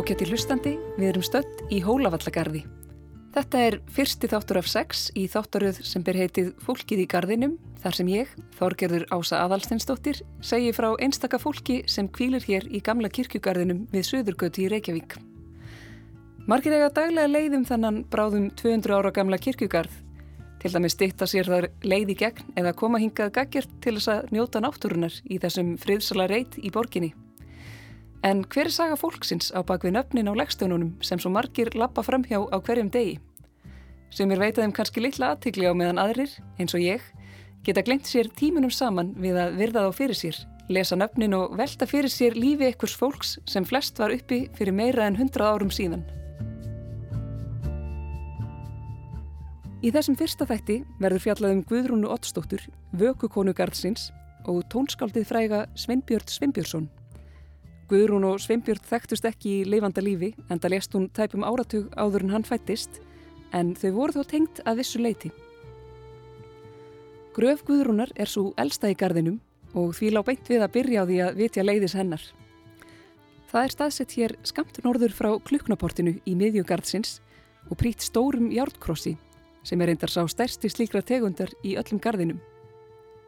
Ágætti hlustandi, við erum stött í Hólavallagarði. Þetta er fyrsti þáttur af sex í þáttaröð sem ber heitið Fólkið í garðinum, þar sem ég, Þorgerður Ása Adalsteinsdóttir, segi frá einstaka fólki sem kvílir hér í gamla kirkjugarðinum við Suðurgötu í Reykjavík. Margir eiga daglega leiðum þannan bráðum 200 ára gamla kirkjugarð, til dæmi stitta sér þar leið í gegn eða koma hingað gaggjart til þess að njóta náttúrunar í þessum friðsala reit í borginni. En hver er saga fólksins á bakvið nöfnin á leggstöðunum sem svo margir lappa framhjá á hverjum degi? Sem er veitaðum kannski litla aðtikli á meðan aðrir, eins og ég, geta glemt sér tímunum saman við að virða þá fyrir sér, lesa nöfnin og velta fyrir sér lífi ekkurs fólks sem flest var uppi fyrir meira en hundrað árum síðan. Í þessum fyrsta þætti verður fjallaðum Guðrúnu Ottstóttur, vökukonu Garðsins og tónskáldið fræga Sveinbjörn Sveinbjörnsson Guðrún og Sveinbjörn þekktust ekki í leifanda lífi en það lest hún tæpum áratug áður en hann fættist en þau voru þó tengt að vissu leiti. Gröf Guðrúnar er svo elsta í gardinum og því lág beint við að byrja á því að vitja leiðis hennar. Það er staðsett hér skamt norður frá kluknaportinu í miðjugarðsins og prýtt stórum járnkrossi sem er reyndar sá stærsti slíkra tegundar í öllum gardinum.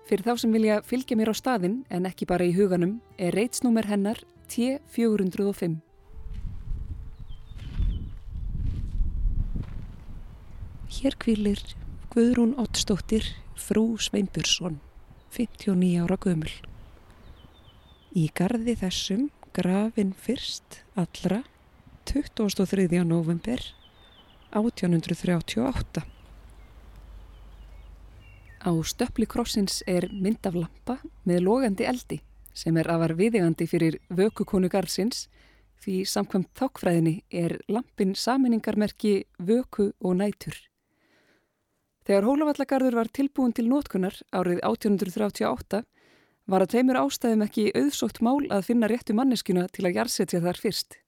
Fyrir þá sem vilja fylgja mér á staðin en ekki bara í huganum er reitsnúmer hennar T405. Hér kvílir Guðrún Ottstóttir, frú Sveinbjörnsson, 59 ára gömul. Í gardi þessum grafin fyrst allra 23. november 1838. Á stöppli krossins er mynd af lampa með logandi eldi sem er afar viðegandi fyrir vökukonu garðsins því samkvæmt þákfræðinni er lampin saminningarmerki vöku og nætur. Þegar Hólavallagarður var tilbúin til nótkunnar árið 1838 var að teimur ástæðum ekki auðsótt mál að finna réttu manneskuna til að jarsetja þar fyrst.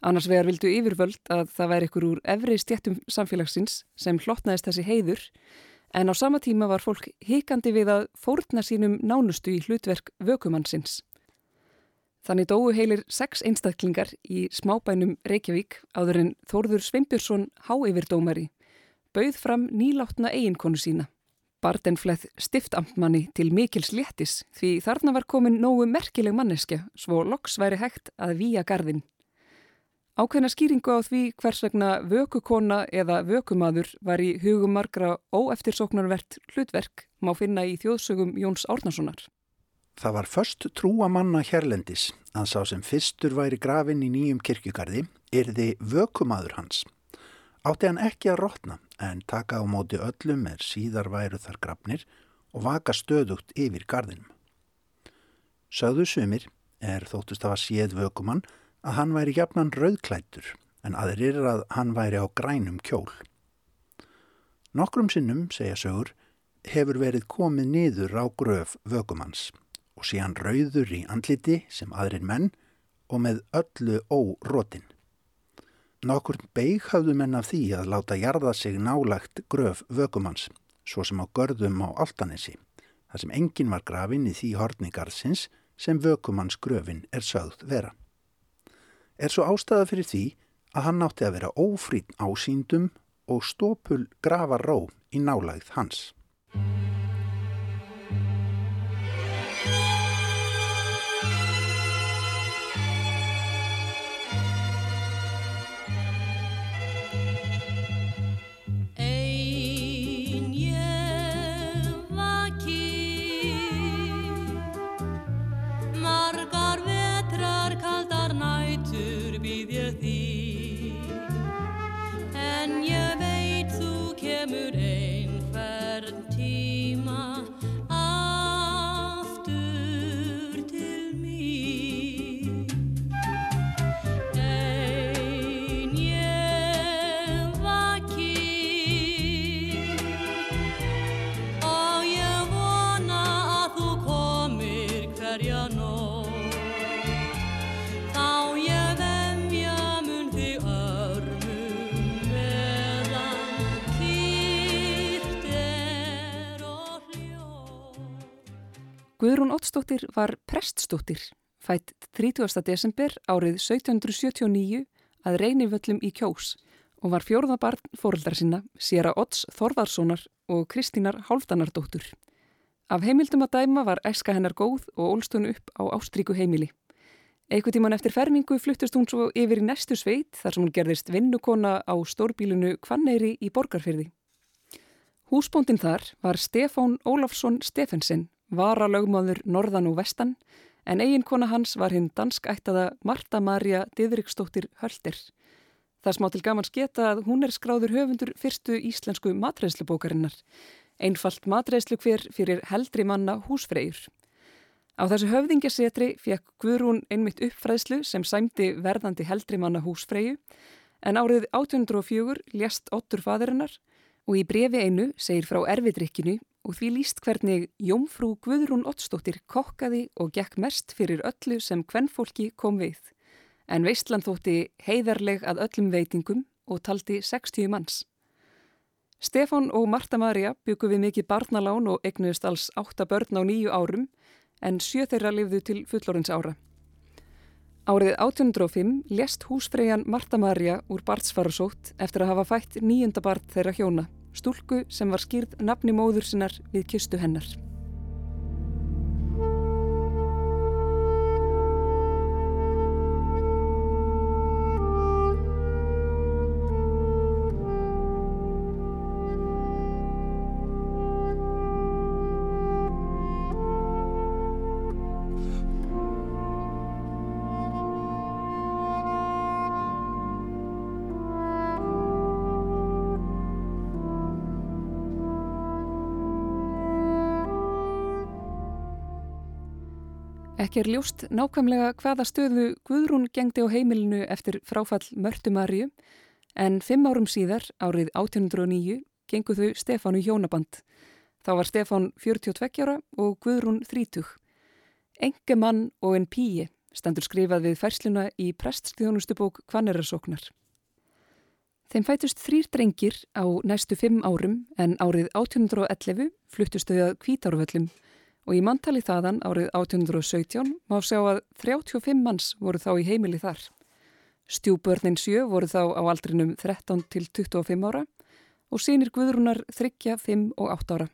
Annars vegar vildu yfirvöld að það væri ykkur úr efri stjættum samfélagsins sem hlottnaðist þessi heiður En á sama tíma var fólk hikandi við að fórna sínum nánustu í hlutverk vökumannsins. Þannig dói heilir sex einstaklingar í smábænum Reykjavík áður en Þórður Sveinbjörnsson háeyfirdómari bauð fram nýláttna eiginkonu sína. Bardenfleð stiftamtmanni til mikils léttis því þarna var komin nógu merkileg manneskja svo loks væri hægt að výja gardin. Ákveðna skýringu á því hvers vegna vökukona eða vökumadur var í hugum margra óeftirsóknarvert hlutverk má finna í þjóðsögum Jóns Árnasonar. Það var först trúa manna hérlendis að sá sem fyrstur væri grafin í nýjum kirkjugarði erði vökumadur hans. Átti hann ekki að rótna en taka á móti öllum er síðar væru þar grafnir og vaka stöðugt yfir gardinum. Söðu sumir er þóttust að séð vökumann að hann væri jafnan rauðklættur en aðrir að hann væri á grænum kjól. Nokkrum sinnum, segja sögur, hefur verið komið niður á gröf vökumanns og sé hann rauður í andliti sem aðrir menn og með öllu órótin. Nokkur beig hafðu menn af því að láta jarða sig nálagt gröf vökumanns, svo sem á görðum á Altanesi, þar sem enginn var grafin í því hortningarðsins sem vökumanns gröfin er sögð vera er svo ástæða fyrir því að hann nátti að vera ófrýn ásýndum og stópul grafa ró í nálægð hans. Ottsdóttir var preststóttir, fætt 30. desember árið 1779 að reynivöllum í kjós og var fjórðabarn fóröldar sinna sér að Odds Þorvarssonar og Kristínar Hálfdanardóttur. Af heimildum að dæma var æska hennar góð og ólstun upp á ástríku heimili. Eitthvað tíman eftir fermingu fluttist hún svo yfir í næstu sveit þar sem hún gerðist vinnukona á stórbílunu Kvanneyri í Borgarfyrði. Húsbóndin þar var Stefán Ólafsson Stefensen, varalögmáður norðan og vestan, en eiginkona hans var hinn danskættaða Marta Maria Didriksdóttir Hölder. Það smá til gamans geta að hún er skráður höfundur fyrstu íslensku matreðslubókarinnar, einfalt matreðslu hver fyrir heldri manna húsfreyjur. Á þessu höfðingjasetri fekk Guðrún einmitt uppfræðslu sem sæmdi verðandi heldri manna húsfreyju, en árið 1804 lést Ottur faðirinnar og í brefi einu segir frá erfidrykkinu og því líst hvernig Jómfrú Guðrún Ottsdóttir kokkaði og gekk mest fyrir öllu sem hvennfólki kom við. En Veistland þótti heiðarleg að öllum veitingum og taldi 60 manns. Stefán og Marta Maria byggu við mikið barnalán og egnuðist alls 8 börn á nýju árum en sjö þeirra lifðu til fullorins ára. Árið 1805 lést húsfreyjan Marta Maria úr barnsfarasótt eftir að hafa fætt nýjunda barn þeirra hjóna, stúlku sem var skýrð nafni móður sinnar við kistu hennar. Ekki er ljóst nákvæmlega hvaða stöðu Guðrún gengdi á heimilinu eftir fráfall Mörtumarju en fimm árum síðar, árið 1809, gengu þau Stefánu hjónaband. Þá var Stefán 42 ára og Guðrún 30. Engi mann og en píi stendur skrifað við færsluna í preststjónustubók Kvannerasóknar. Þeim fætust þrýr drengir á næstu fimm árum en árið 1811 fluttust þau að kvítárvöllum og í mantali þaðan árið 1817 má sjá að 35 manns voru þá í heimili þar. Stjúbörnin sjö voru þá á aldrinum 13 til 25 ára og sínir Guðrúnar 3, 5 og 8 ára.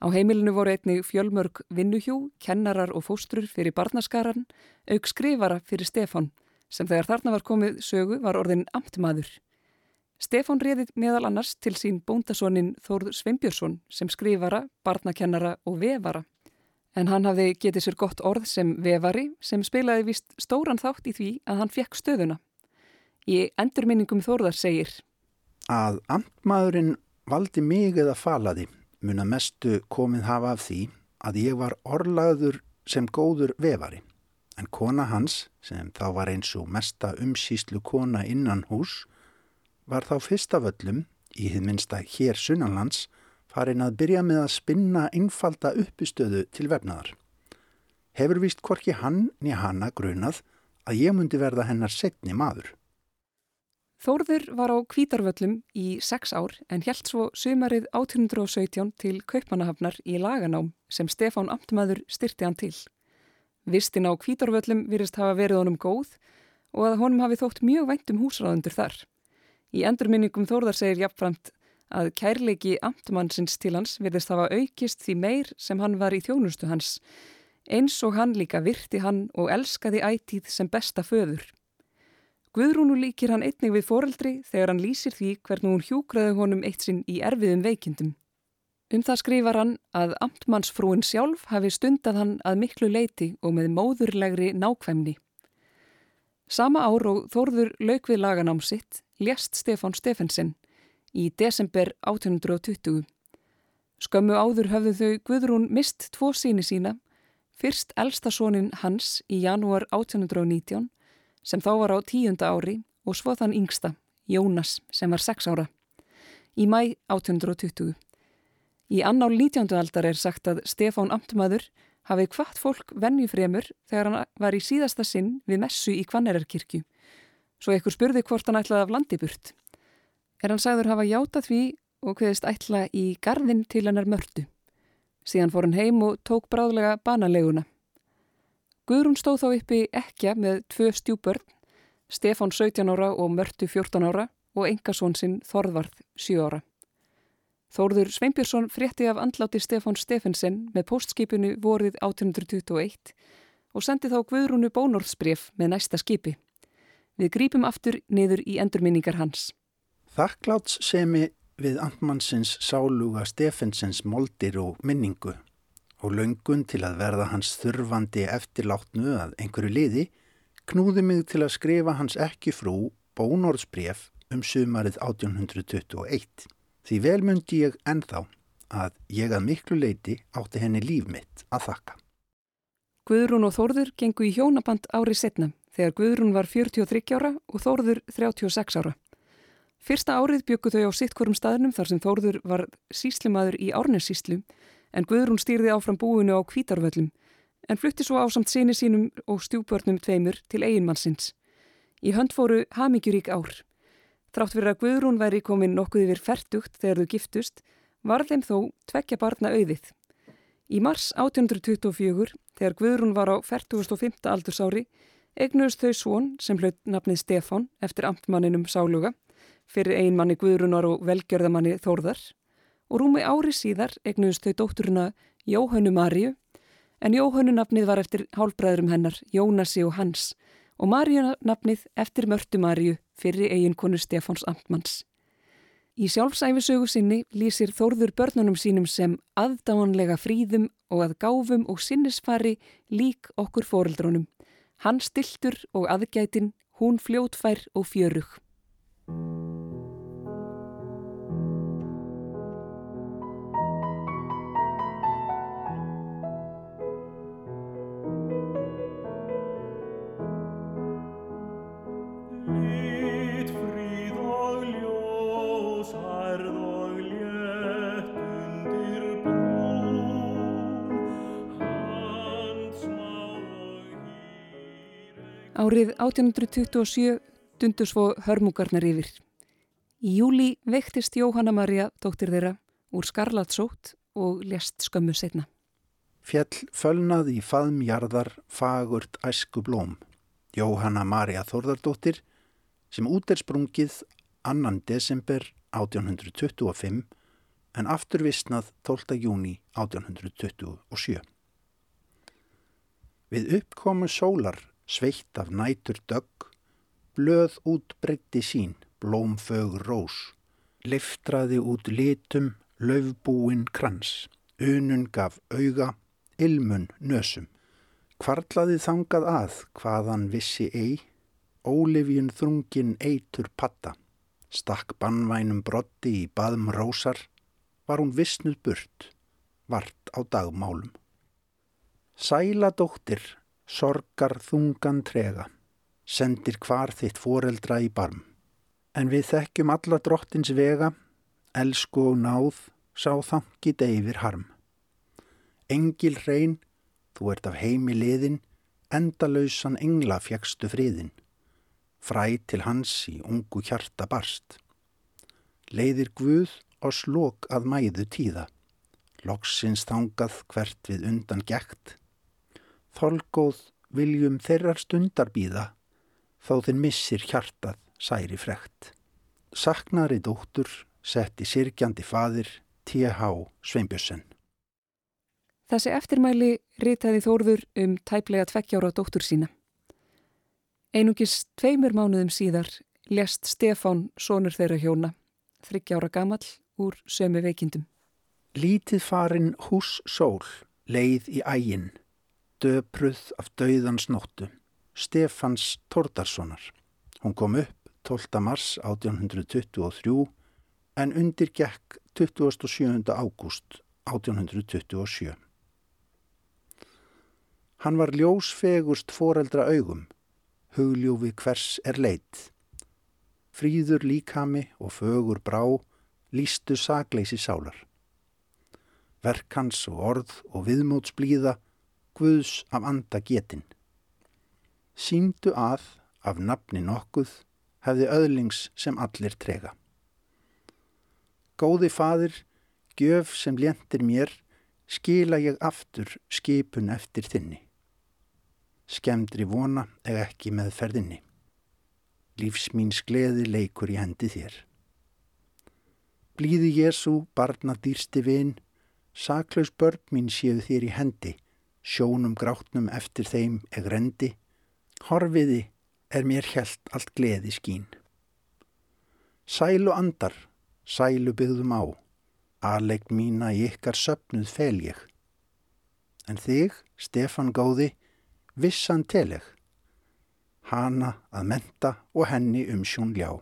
Á heimilinu voru einnig fjölmörg vinnuhjú, kennarar og fóstrur fyrir barnaskaran, auk skrifara fyrir Stefan sem þegar þarna var komið sögu var orðin amtmaður. Stefan réðið meðal annars til sín bóndasónin Þórð Sveinbjörnsson sem skrifara, barnakennara og vefara en hann hafði getið sér gott orð sem vevari sem spilaði vist stóran þátt í því að hann fekk stöðuna. Í endurminningum Þórðar segir Að amtmaðurinn valdi mig eða falaði mun að mestu komið hafa af því að ég var orlaður sem góður vevari en kona hans, sem þá var eins og mesta umsýslu kona innan hús, var þá fyrsta völlum, í hinn minsta hér sunnanlands, farin að byrja með að spinna einfalda uppistöðu til vefnaðar. Hefur vist hvorki hann niður hanna grunað að ég myndi verða hennar setni maður. Þórður var á kvítarvöllum í sex ár en helt svo sumarið 1817 til Kaupmannahafnar í laganám sem Stefán Amtmaður styrti hann til. Vistin á kvítarvöllum virist hafa verið honum góð og að honum hafi þótt mjög væntum húsráðundur þar. Í endurminningum Þórðar segir jafnframt að kærleiki amtmannsins til hans virðist hafa aukist því meir sem hann var í þjónustu hans, eins og hann líka virti hann og elskaði ætíð sem besta föður. Guðrúnu líkir hann einnig við foreldri þegar hann lýsir því hvernig hún hjúkraði honum eitt sinn í erfiðum veikindum. Um það skrifar hann að amtmannsfrúin sjálf hafi stundað hann að miklu leiti og með móðurlegri nákvæmni. Sama ár og Þórður lauk við laganám sitt lést Stefán Stefensen í desember 1820. Skömmu áður höfðu þau Guðrún mist tvo síni sína, fyrst elstasonin hans í janúar 1819 sem þá var á tíunda ári og svo þann yngsta, Jónas, sem var sex ára, í mæ 1820. Í annál 19. aldar er sagt að Stefán Amtmaður hafi hvart fólk vennjufremur þegar hann var í síðasta sinn við messu í Kvannerarkirkju, svo ekkur spurði hvort hann ætlaði af landiburt er hann sagður hafa játað því og hviðist ætla í gardin til hennar mörtu. Síðan fór hann heim og tók bráðlega banaleguna. Guðrún stóð þá uppi ekki með tvö stjúbörn, Stefán 17 ára og Mörtu 14 ára og engasón sinn Þorvarð 7 ára. Þórður Sveinbjörnsson frétti af andláti Stefán Stefensen með postskipinu vorið 1821 og sendi þá Guðrúnu bónorðsbref með næsta skipi. Við grípum aftur niður í endurminningar hans. Þakkláts semi við Antmannsins sáluga Stefensens moldir og minningu og löngun til að verða hans þurfandi eftirláttnu að einhverju liði, knúði mig til að skrifa hans ekki frú bónorðsbref um sumarið 1821. Því vel myndi ég ennþá að ég að miklu leiti átti henni líf mitt að þakka. Guðrún og Þórður gengu í hjónaband árið setna þegar Guðrún var 43 ára og Þórður 36 ára. Fyrsta árið byggu þau á sittkorum staðnum þar sem Þórður var síslimaður í Árnessíslu en Guðrún stýrði áfram búinu á Kvítarvöllum en flutti svo á samt síni sínum og stjúbörnum tveimur til eiginmannsins. Í hönd fóru hamingjurík ár. Þrátt fyrir að Guðrún væri komin nokkuð yfir færtugt þegar þau giftust, var þeim þó tvekja barna auðið. Í mars 1824, þegar Guðrún var á 45. aldursári, eignuðust þau svon sem hlaut nafnið Stefán eftir amtmanninum Sáluga, fyrir einmanni Guðrúnar og velgjörðamanni Þórðar og rúmi ári síðar egnuðust þau dótturuna Jóhannu Marju en Jóhannu nafnið var eftir hálfbræðurum hennar Jónasi og Hans og Marju nafnið eftir Mörtu Marju fyrir eiginkonu Stefáns Amtmanns. Í sjálfsæfisögu sinni lýsir Þórður börnunum sínum sem aðdáanlega fríðum og að gáfum og sinnisfari lík okkur foreldrónum. Hann stiltur og aðgætin, hún fljótfær og fjörug. Árið 1827 dundu svo hörmugarnar yfir. Í júli veiktist Jóhanna Maria, dóttir þeirra, úr skarlatsótt og lest skömmu setna. Fjell fölnað í faðmjarðar fagurt æsku blóm. Jóhanna Maria Þorðardóttir sem út er sprungið annan desember 1825 en afturvistnað 12. júni 1827. Við uppkomu sólar sveitt af nætur dögg, blöð út breytti sín, blómfögur rós, liftraði út litum, löfbúin krans, unun gaf auga, ilmun nösum, kvarlaði þangað að hvaðan vissi ei, ólifjun þrungin eitur patta, stakk bannvænum brotti í baðm rósar, var hún vissnuð burt, vart á dagmálum. Sæla dóttir sorgar þungan trega, sendir hvar þitt foreldra í barm. En við þekkjum alla drottins vega, elsku og náð, sá þangi deyfir harm. Engil hrein, þú ert af heimi liðin, endalausan engla fjækstu friðin. Fræ til hans í ungu hjarta barst. Leiðir Guð og slok að mæðu tíða. Loksins þangað hvert við undan gækt þolgóð viljum þeirrar stundar býða, þá þinn missir hjartað særi frekt. Saknari dóttur setti sirkjandi fadir T.H. Sveinbjörnsson. Þessi eftirmæli ritaði Þórður um tæplega tvekkjára dóttur sína. Einungis tveimur mánuðum síðar lest Stefán sonur þeirra hjóna, þryggjára gamal úr sömu veikindum. Lítið farin hús sól leið í æginn döpruð af dauðans nóttu, Stefans Tordarssonar. Hún kom upp 12. mars 1823 en undir gekk 27. ágúst 1827. Hann var ljósfegust foreldra augum, hugljúfi hvers er leitt. Fríður líkami og fögur brá lístu sagleysi sálar. Verk hans og orð og viðmótsblíða Guðs af anda getin. Sýndu að af nafni nokkuð hefði öðlings sem allir trega. Góði fadir, gjöf sem ljentir mér, skila ég aftur skipun eftir þinni. skemdri vona eða ekki með ferðinni. Lífs mín skleði leikur í hendi þér. Blíði Jésu, barna dýrsti vinn, saklaus börn mín séu þér í hendi, sjónum grátnum eftir þeim eg rendi, horfiði er mér helt allt gleði skín. Sælu andar, sælu byggðum á, aðlegg mína í ykkar söpnuð fel ég. En þig, Stefan góði, vissan teleg, hana að menta og henni um sjón ljá.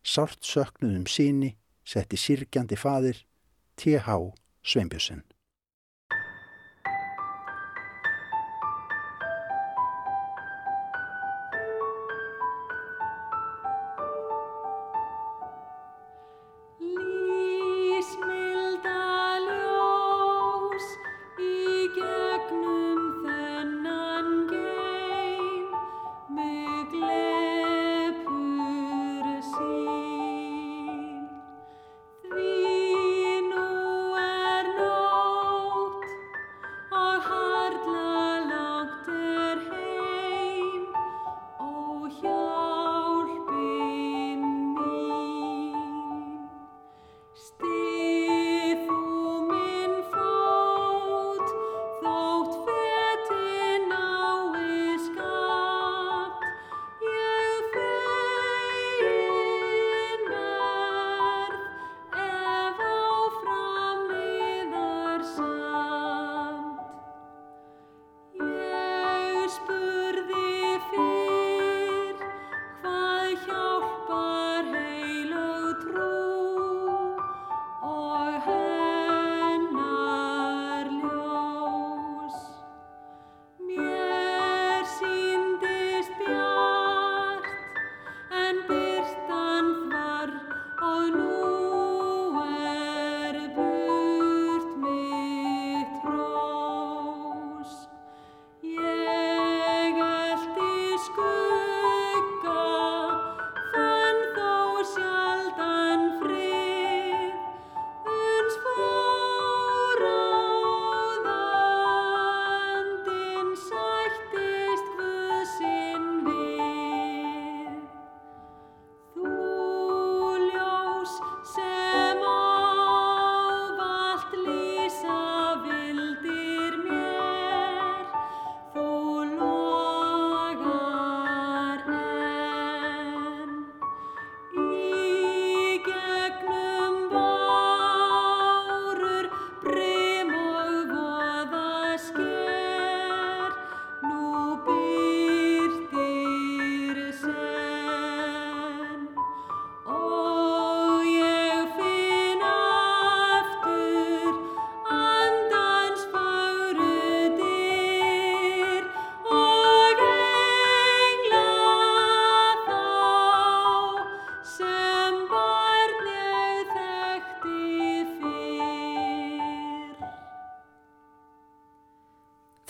Sárt söknuðum síni, setti sirkjandi fadir, T.H. Sveinbjörnsson.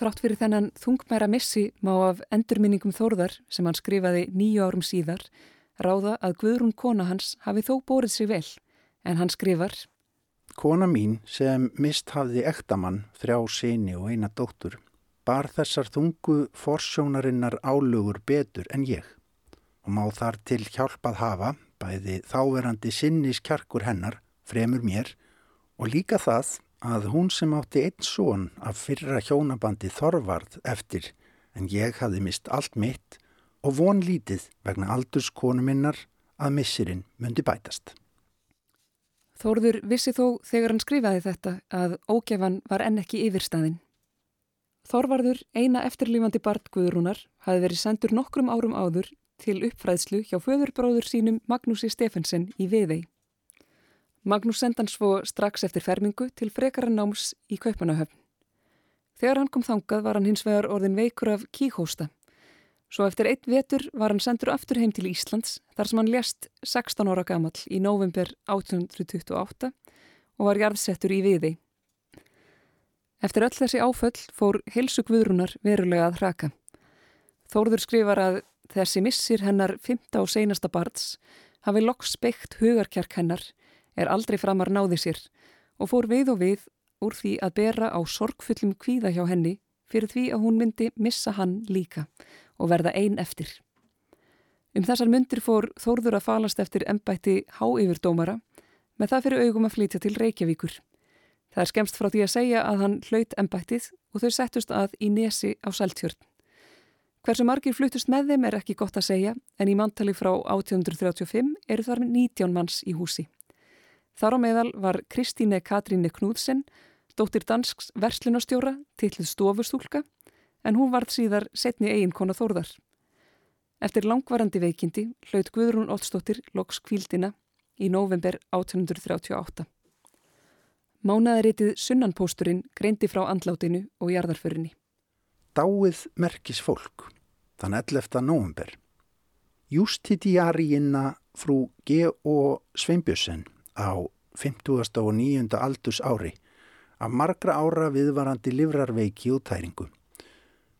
Þrátt fyrir þennan þungmæra missi má af endurminningum Þórðar sem hann skrifaði nýju árum síðar ráða að Guðrún kona hans hafi þó bórið sig vel. En hann skrifar Kona mín sem mist hafði ektamann, þrjá síni og eina dóttur bar þessar þungu forsjónarinnar álugur betur en ég og má þar til hjálpað hafa bæði þáverandi sinnis kjarkur hennar fremur mér og líka það að hún sem átti einn són af fyrra hjónabandi Þorvarð eftir en ég hafði mist allt mitt og von lítið vegna aldurskonu minnar að missirinn myndi bætast. Þórður vissi þó þegar hann skrifaði þetta að ógefan var enn ekki yfirstaðinn. Þorvarður, eina eftirlífandi bartguðurunar, hafi verið sendur nokkrum árum áður til uppfræðslu hjá föðurbróður sínum Magnúsi Stefensen í Viðei. Magnús sendan svo strax eftir fermingu til frekara náms í Kaupanahöfn. Þegar hann kom þangað var hann hins vegar orðin veikur af kíkhósta. Svo eftir eitt vetur var hann sendur aftur heim til Íslands þar sem hann lést 16 ára gammal í november 1828 og var jarðsettur í viði. Eftir öll þessi áföll fór helsu Guðrunar verulega að hraka. Þórður skrifar að þessi missir hennar 15 og seinasta barns hafi loks beitt hugarkjark hennar er aldrei framar náði sér og fór við og við úr því að bera á sorgfullum kvíða hjá henni fyrir því að hún myndi missa hann líka og verða einn eftir. Um þessar myndir fór Þórður að falast eftir ennbætti háyfirdómara með það fyrir augum að flytja til Reykjavíkur. Það er skemst frá því að segja að hann hlaut ennbættið og þau settust að í nesi á Saltjörn. Hversu margir fluttust með þeim er ekki gott að segja en í mantali frá 1835 eru þar 19 manns í húsi. Þar á meðal var Kristíne Katríne Knúðsen, dóttir dansks verslunastjóra, tillið stofustúlka en hún varð síðar setni eiginkona Þórðar. Eftir langvarandi veikindi hlaut Guðrún Olstóttir loks kvíldina í november 1838. Mánaðaritið Sunnanpósturinn greindi frá andlátinu og jarðarförinni. Dáið merkis fólk, þann 11. november. Justitiaríina frú G.O. Sveinbjörsen á 50. og 9. aldurs ári af margra ára viðvarandi livrarveiki og tæringu.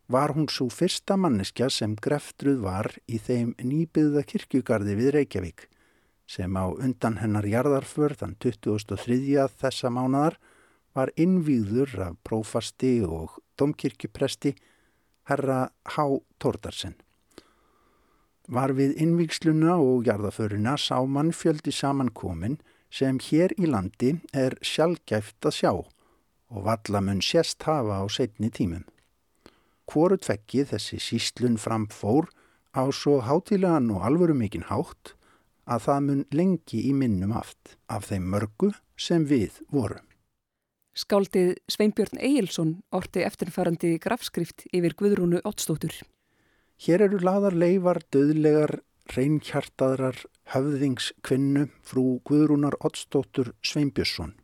Var hún svo fyrsta manneskja sem greftruð var í þeim nýbyggða kirkjugarði við Reykjavík sem á undan hennar jarðarför þann 2003. þessa mánadar var innvíður af prófasti og domkirkjupresti herra Há Tórdarsen. Var við innvíksluna og jarðarföruna sá mann fjöldi samankomin sem hér í landi er sjálfgæft að sjá og vallamun sérst hafa á setni tímum. Hvoru tvekki þessi síslun framfór á svo hátilegan og alvöru mikinn hátt að það mun lengi í minnum aft af þeim mörgu sem við vorum. Skáldið Sveinbjörn Egilson orti eftirfarandi grafskrift yfir Guðrúnu Ottstóttur. Hér eru laðar leifar döðlegar reynkjartaðrar höfðingskvinnu frú Guðrúnar Ottstóttur Sveinbjörnsson.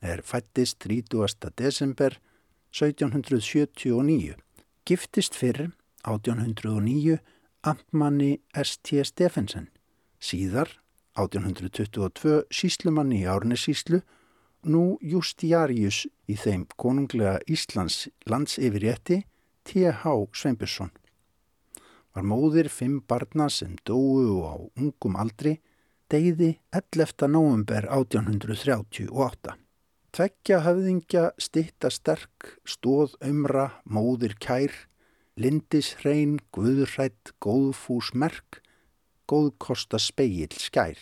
Er fættist 30. desember 1779. Giftist fyrr 1809 Amtmanni S.T. Steffensen Síðar, 1822, síslumanni í Árnesíslu, nú Justiarius í þeim konunglega Íslands landsyfirrétti T.H. Sveinbjörnsson. Var móðir fimm barna sem dóu á ungum aldri, deyði 11. november 1838. Tveggja höfðingja stitta sterk, stóð umra, móðir kær, lindis hrein, guðrætt, góðfús merk, góðkosta speil skær.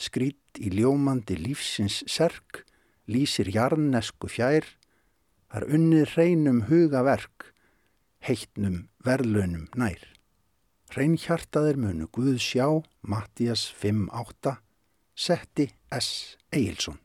Skrít í ljómandi lífsins serk, lýsir jarnesku fjær, þar unnið hreinum hugaverk, heittnum verðlunum nær. Hreinhjartaðir munu Guð sjá, Mattias 5.8, Setti S. Eilsson.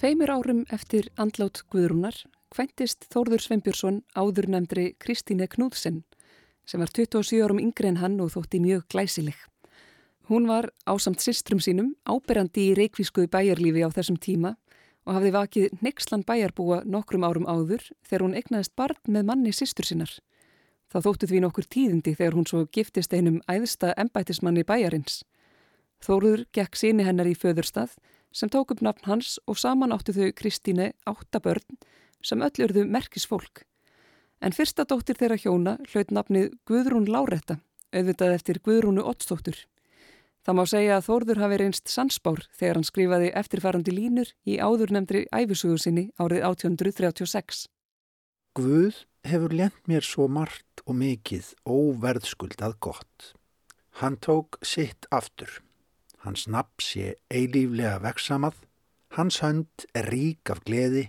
Tveimur árum eftir andlát Guðrúnar kvæntist Þórður Sveinbjörnsson áður nefndri Kristíne Knúðsen sem var 27 árum yngre en hann og þótti mjög glæsileg. Hún var ásamt sistrum sínum áberandi í reikvísku bæjarlífi á þessum tíma og hafði vakið nexlan bæjarbúa nokkrum árum áður þegar hún egnaðist barn með manni sistur sinnar. Það þóttu því nokkur tíðindi þegar hún svo giftist einum æðsta embætismanni bæjarins. Þóruður gekk síni hennar í föðurstað sem tók upp nafn hans og saman áttu þau Kristíne áttabörn sem öll urðu merkisfólk. En fyrsta dóttir þeirra hjóna hlaut nafnið Guðrún Láretta, auðvitað eftir Guðrúnu Ottstóttur. Það má segja að Þórður hafi reynst sansbár þegar hann skrifaði eftirfarandi línur í áður nefndri æfisugu sinni árið 1836. Guð hefur lent mér svo margt og mikið óverðskuldað gott. Hann tók sitt aftur. Hans nafn sé eilíflega veksamað, hans hönd er rík af gleði,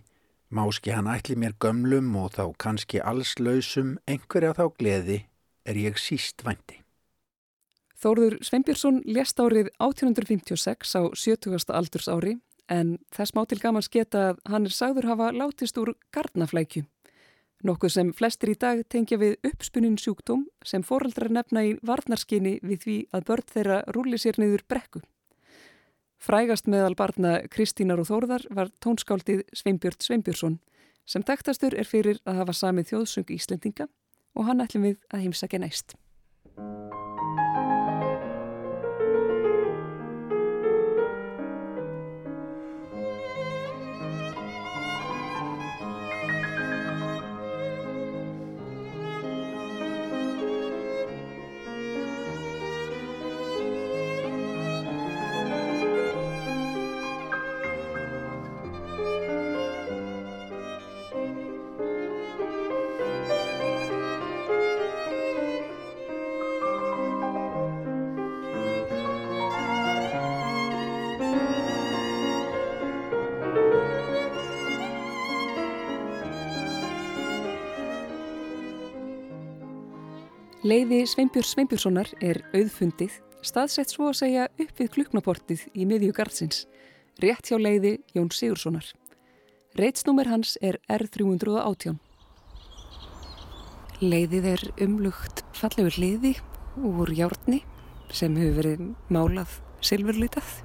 máski hann ætli mér gömlum og þá kannski allslausum einhverja þá gleði er ég síst vændi. Þóruður Sveinbjörnsson lést árið 1856 á 70. aldurs ári en þess má til gamans geta að hann er sagður hafa látist úr gardnaflækju. Nokkuð sem flestir í dag tengja við uppspunnin sjúkdóm sem foreldrar nefna í varnarskinni við því að börn þeirra rúli sér niður brekku. Frægast meðal barna Kristínar og Þórðar var tónskáldið Sveinbjörn Sveinbjörnsson sem taktastur er fyrir að hafa samið þjóðsöng Íslendinga og hann ætlum við að heimsækja næst. Leiði Sveinbjörn Sveinbjörnssonar er auðfundið, staðsett svo að segja upp við kluknaportið í miðju gardsins, rétt hjá leiði Jón Sigurssonar. Reitsnúmer hans er R318. Leiðið er umlugt fallegur liði úr hjárni sem hefur verið málað silfurlitað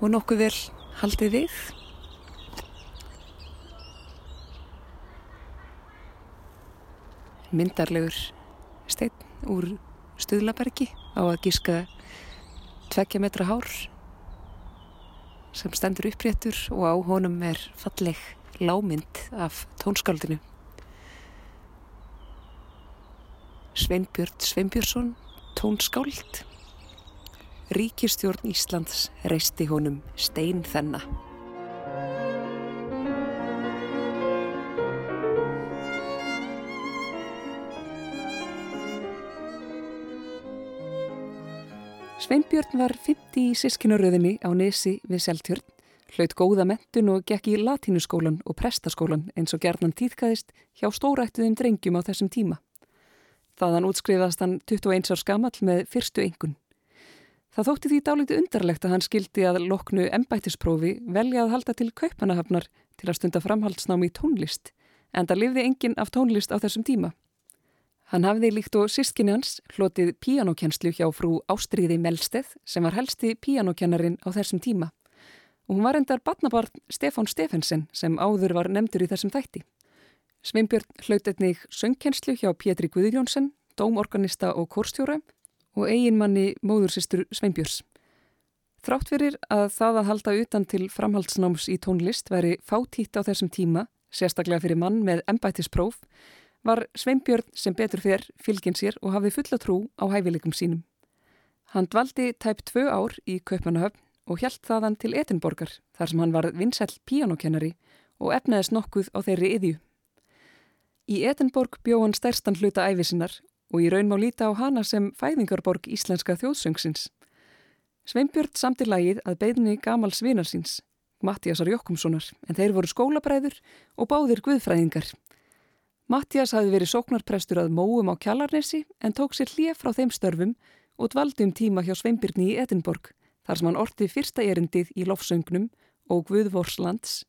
og nokkuð vel haldið við. Myndarlegur stein úr Stuðlabergi á að gíska tveggja metra hár sem stendur uppréttur og á honum er falleg lámynd af tónskaldinu. Sveinbjörn Sveinbjörnsson, tónskáld. Ríkistjórn Íslands reisti honum stein þennan. Sveinbjörn var 50 í sískinaröðinni á Nesi við Seltjörn, hlaut góða mentun og gekk í latínuskólan og prestaskólan eins og gerðnan týðkaðist hjá stórættuðum drengjum á þessum tíma. Þaðan útskrifast hann 21 árs gamall með fyrstu engun. Það þótti því dálítið undarlegt að hann skildi að loknu embættisprófi velja að halda til kaupanahafnar til að stunda framhaldsnámi í tónlist, en það lifði enginn af tónlist á þessum tíma. Hann hafði líkt og sískinni hans hlotið píanókjenslu hjá frú Ástriði Melsteð sem var helsti píanókjennarin á þessum tíma og hún var endar batnabarn Stefán Stefensen sem áður var nefndur í þessum þætti. Sveinbjörn hlaut einnig söngkjenslu hjá Pétri Guðjónsson, dómorganista og kórstjóra og eiginmanni móðursistur Sveinbjörns. Þrátt fyrir að það að halda utan til framhaldsnáms í tónlist veri fátítt á þessum tíma, sérstaklega fyrir mann með embættispróf, var Sveinbjörn sem betur fyrr fylgin sér og hafði fulla trú á hæfileikum sínum. Hann dvaldi tæp tvö ár í Kaupanahöfn og hjælt þaðan til Etinborgar þar sem hann var vinsæl píanókennari og efnaðist nokkuð á þeirri yðju. Í Etinborg bjó hann stærstan hluta æfisinnar og í raun má líta á hana sem fæðingarborg íslenska þjóðsöngsins. Sveinbjörn samti lagið að beðni gamal svinarsins, Mattiasar Jokkumssonar, en þeir voru skólabræður og báðir guðfræðingar Mattias hafi verið sóknarprestur að móum á Kjallarnesi en tók sér hlið frá þeim störfum og dvaldi um tíma hjá Sveinbyrni í Edinborg þar sem hann orti fyrsta erindið í lofsöngnum og Guðvorslands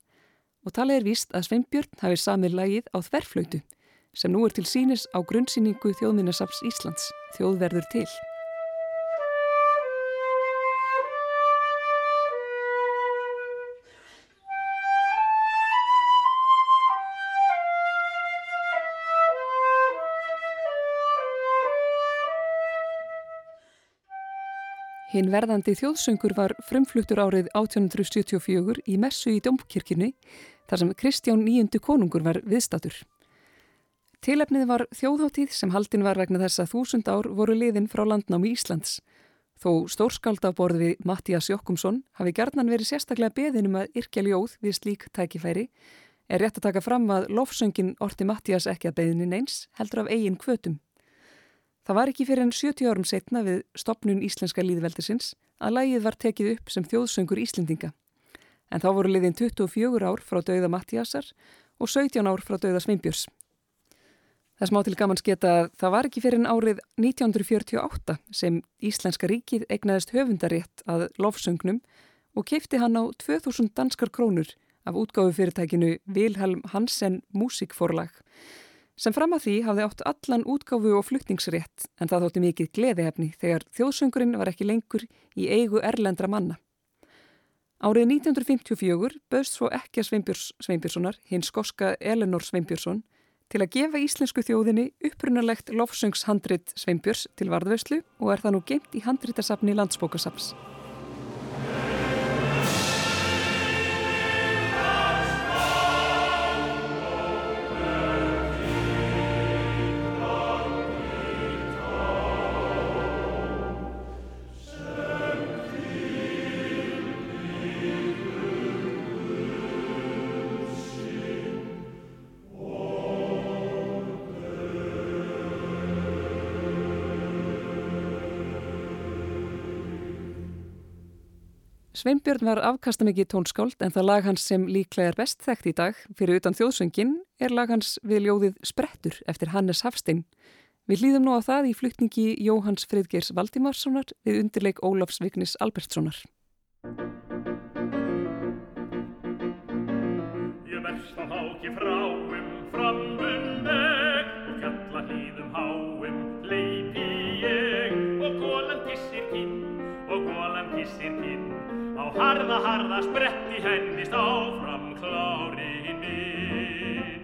og talið er víst að Sveinbjörn hafi samið lagið á þverflöytu sem nú er til sínis á grunnsýningu Þjóðminnasaps Íslands, Þjóðverður til. Hinn verðandi þjóðsöngur var frumfluttur árið 1874 í messu í Dómkirkjunni þar sem Kristján nýjundu konungur var viðstatur. Tilefnið var þjóðháttíð sem haldin var vegna þess að þúsund ár voru liðin frá landnámi Íslands. Þó stórskáldaborð við Mattias Jokkumsson hafi gerðnan verið sérstaklega beðinum að yrkja ljóð við slík tækifæri er rétt að taka fram að lofsöngin orti Mattias ekki að beðinin eins heldur af eigin kvötum. Það var ekki fyrir enn 70 árum setna við stopnun Íslenska líðveldisins að lægið var tekið upp sem þjóðsöngur Íslendinga. En þá voru liðin 24 ár frá dauða Mattiasar og 17 ár frá dauða Sveinbjörns. Það smá til gaman sketa að það var ekki fyrir enn árið 1948 sem Íslenska ríkið egnaðist höfundarétt að lofsöngnum og keipti hann á 2000 danskar krónur af útgáfu fyrirtækinu Vilhelm Hansen Músikforlag sem fram að því hafði átt allan útgáfu og flutningsrétt en það þótti mikið gleðihefni þegar þjóðsöngurinn var ekki lengur í eigu erlendra manna. Árið 1954 böðst svo ekki að Sveinbjörns Sveinbjörnssonar, hinn skoska Elinor Sveinbjörnsson, til að gefa íslensku þjóðinni upprunalegt lofsöngshandrit Sveinbjörns til varðveyslu og er það nú geimt í handritasafni landsbókasaps. Sveinbjörn var afkastamikið tónskáld en það lag hans sem líklega er best þekkt í dag fyrir utan þjóðsöngin er lag hans við ljóðið Sprettur eftir Hannes Hafstein. Við hlýðum nú á það í flutningi Jóhanns Friðgeirs Valdimarssonar við undirleik Ólafs Vignis Albertssonar. Ég verst á háki fráum framum veg og fjalla hlýðum háum leipi ég og gólan kissir kinn og gólan kissir kinn Á harða, harða spretti hennist áfram klárin minn.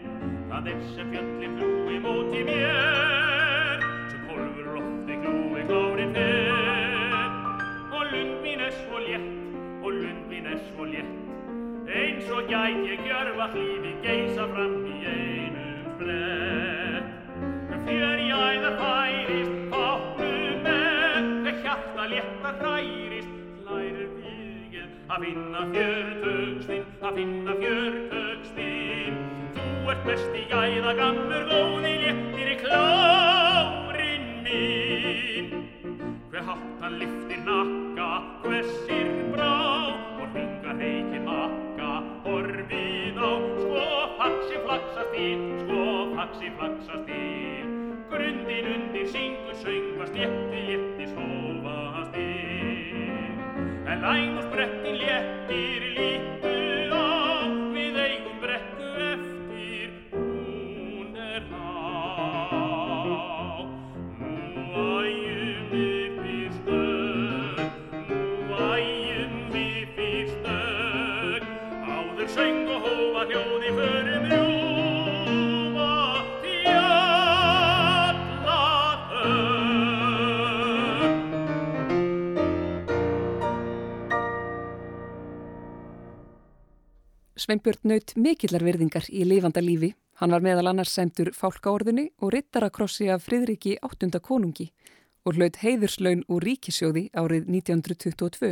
Það er sem fjöllin flúi móti mér, sem kolfur lofti glúi klárin fer. Og lund mín er svo létt, og lund mín er svo létt, eins og gæt ég gjörfa hlýfi geisa fram í einum flett. Fjör í æða færist, fátum með, þegar hjarta létta hærist, að finna fjörtökstinn, að finna fjörtökstinn. Þú ert best í gæða gammur, góði léttir í klárin mín. Hver hattan liftir nakka, hversir brá, og hringar reikin makka, horfið á. Sko faxi flaksast ín, sko faxi flaksast ín. Grundin undir syngur, söngvast, létti, Læn og sprettin léttir Sveinbjörn naut mikillar virðingar í lifanda lífi. Hann var meðal annars semtur fálkaorðunni og rittarakrossi af Fridriki áttunda konungi og hlaut heiðurslaun úr ríkisjóði árið 1922.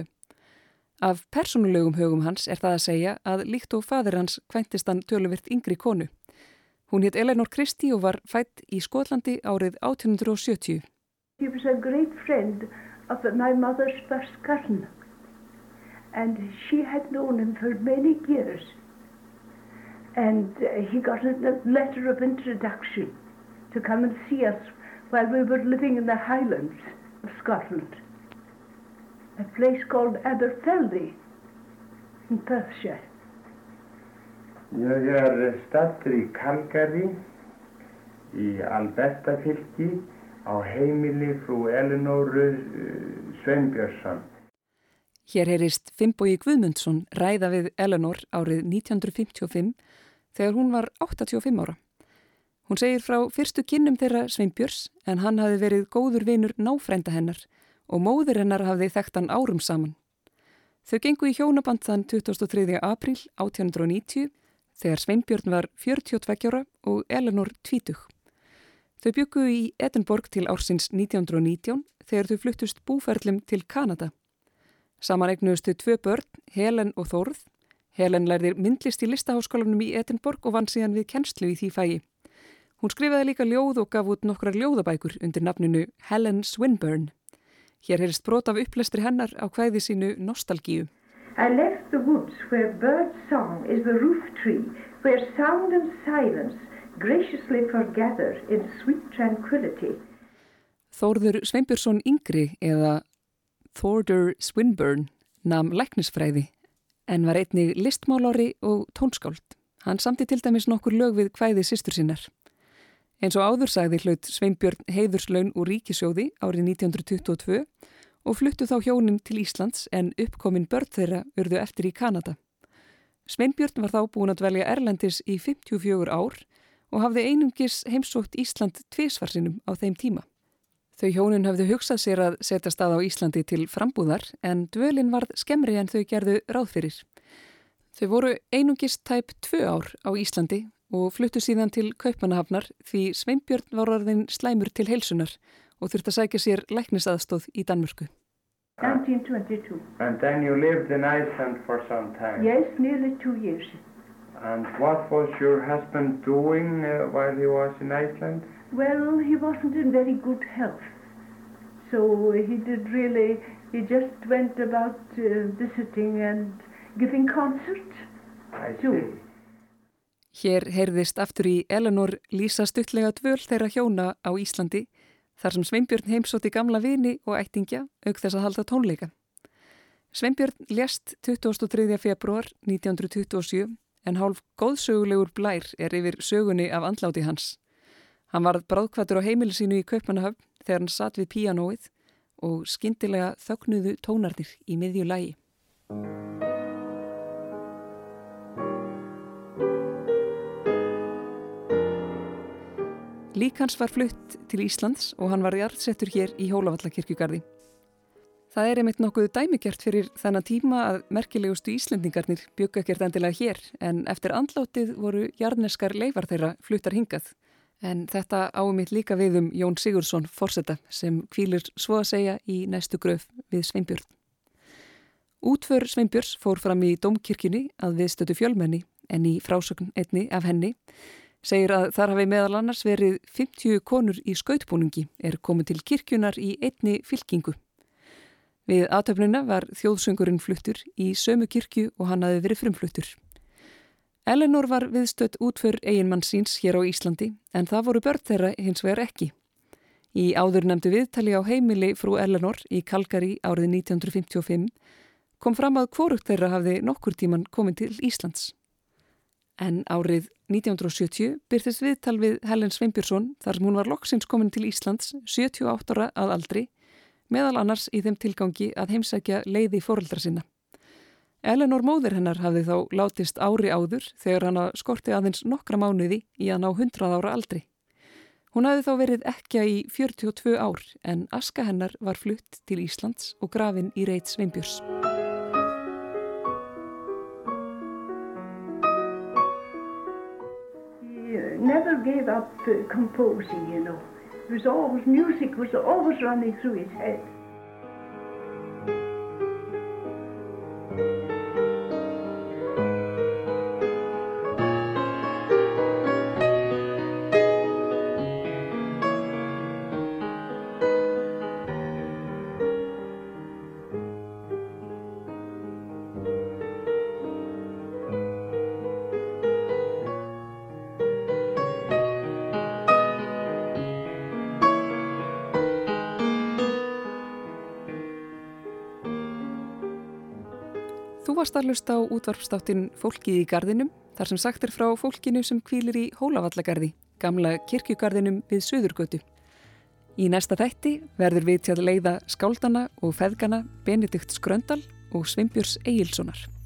Af persónulegum högum hans er það að segja að líkt og fadur hans kvæntist hann töluvirt yngri konu. Hún hétt Eleanor Christie og var fætt í Skotlandi árið 1870. He was a great friend of my mother's first cousin and she had known him for many years. And uh, he got a letter of introduction to come and see us while we were living in the Highlands of Scotland, a place called Aberfeldy in Perthshire. Ég er stattur í Calgary í Alberta fylki á heimili frú Elinóru Sveinbjörnsson. Hér heyrist Fimbogi Guðmundsson ræða við Eleanor árið 1955 þegar hún var 85 ára. Hún segir frá fyrstu kynnum þeirra Sveinbjörns en hann hafi verið góður vinur náfrænda hennar og móður hennar hafði þekkt hann árum saman. Þau gengu í hjónaband þann 23. apríl 1890 þegar Sveinbjörn var 42 ára og Eleanor 20. Þau byggu í Edinborg til ársins 1919 þegar þau fluttust búferlum til Kanada. Saman eignuðustu tvö börn, Helen og Þórð. Helen lærðir myndlist í listaháskólanum í Edinborg og vann síðan við kennslu í því fægi. Hún skrifaði líka ljóð og gaf út nokkrar ljóðabækur undir nafninu Helen Swinburne. Hér heyrist brot af upplestri hennar á hvæði sínu Nostalgíu. I left the woods where bird song is the roof tree, where sound and silence graciously forgather in sweet tranquility. Þórður Sveinbjörnsson yngri eða Thordur Swinburne nam læknisfræði en var einnig listmálári og tónskáld. Hann samti til dæmis nokkur lög við hvæði sýstur sinnar. Eins og áður sagði hlaut Sveinbjörn heiðurslaun úr ríkisjóði árið 1922 og fluttu þá hjónin til Íslands en uppkominn börn þeirra urðu eftir í Kanada. Sveinbjörn var þá búin að dvelja Erlendis í 54 ár og hafði einungis heimsótt Ísland tvísvarsinum á þeim tíma. Þau hjónin hafðu hugsað sér að setja stað á Íslandi til frambúðar en dvölin varð skemmri en þau gerðu ráð fyrir. Þau voru einungist tæp tvö ár á Íslandi og fluttu síðan til Kaupanahafnar því Sveinbjörn var orðin slæmur til heilsunar og þurfti að sækja sér læknisaðstóð í Danmörku. 1922. And then you lived in Iceland for some time. Yes, nearly two years. And what was your husband doing uh, while he was in Iceland? Well, he wasn't in very good health. So he did really, he just went about uh, visiting and giving concerts. I Jú. see. Hér heyrðist aftur í Eleanor lýsa stuttlega dvöl þeirra hjóna á Íslandi þar sem Sveinbjörn heimsótti gamla vini og ættingja auk þess að halda tónleika. Sveinbjörn lést 23. februar 1927 en hálf góðsögulegur blær er yfir sögunni af andláti hans. Hann varð bráðkvættur á heimili sínu í Kaupmannahöfn þegar hann satt við píanóið og skyndilega þögnuðu tónarnir í miðju lægi. Lík hans var flutt til Íslands og hann var jarðsettur hér í Hólavallakirkjugarði. Það er einmitt nokkuð dæmigjart fyrir þennan tíma að merkilegustu Íslendingarnir bjögga ekkert endilega hér en eftir andlátið voru jarneskar leifar þeirra fluttar hingað. En þetta áumitt líka við um Jón Sigursson Forsetta sem kvílir svo að segja í næstu gröf við Sveinbjörn. Útför Sveinbjörns fór fram í Dómkirkjunni að viðstötu fjölmenni en í frásögn einni af henni segir að þar hafi meðal annars verið 50 konur í skautbúningi er komið til kirkjunar í einni fylkingu. Við aðtöfnina var þjóðsöngurinn fluttur í sömu kirkju og hann hafi verið frumfluttur. Eleanor var viðstött útför eiginmann síns hér á Íslandi en það voru börn þeirra hins vegar ekki. Í áður nefndu viðtali á heimili frú Eleanor í Kalgari árið 1955 kom fram að kvorugt þeirra hafði nokkur tíman komið til Íslands. En árið 1970 byrðist viðtal við Helen Sveinbjörnsson þar sem hún var loksins komin til Íslands 78 ára að aldri, meðal annars í þeim tilgangi að heimsækja leiði fóreldra sinna. Eleanor móðir hennar hafði þá látist ári áður þegar hana skorti aðeins nokkra mánuði í að ná 100 ára aldri. Hún hafði þá verið ekki í 42 ár en aska hennar var flutt til Íslands og grafin í reit Sveinbjörns. Uh, never gave up uh, composing, you know. Was always, music was always running through his head. Varst að hlusta á útvarpstáttin Fólkið í gardinum, þar sem sagt er frá fólkinu sem kvílir í Hólavallagarði, gamla kirkjugarðinum við Suðurgötu. Í næsta þætti verður við til að leiða skáldana og feðgana Benedikt Skröndal og Sveinbjörns Egilsonar.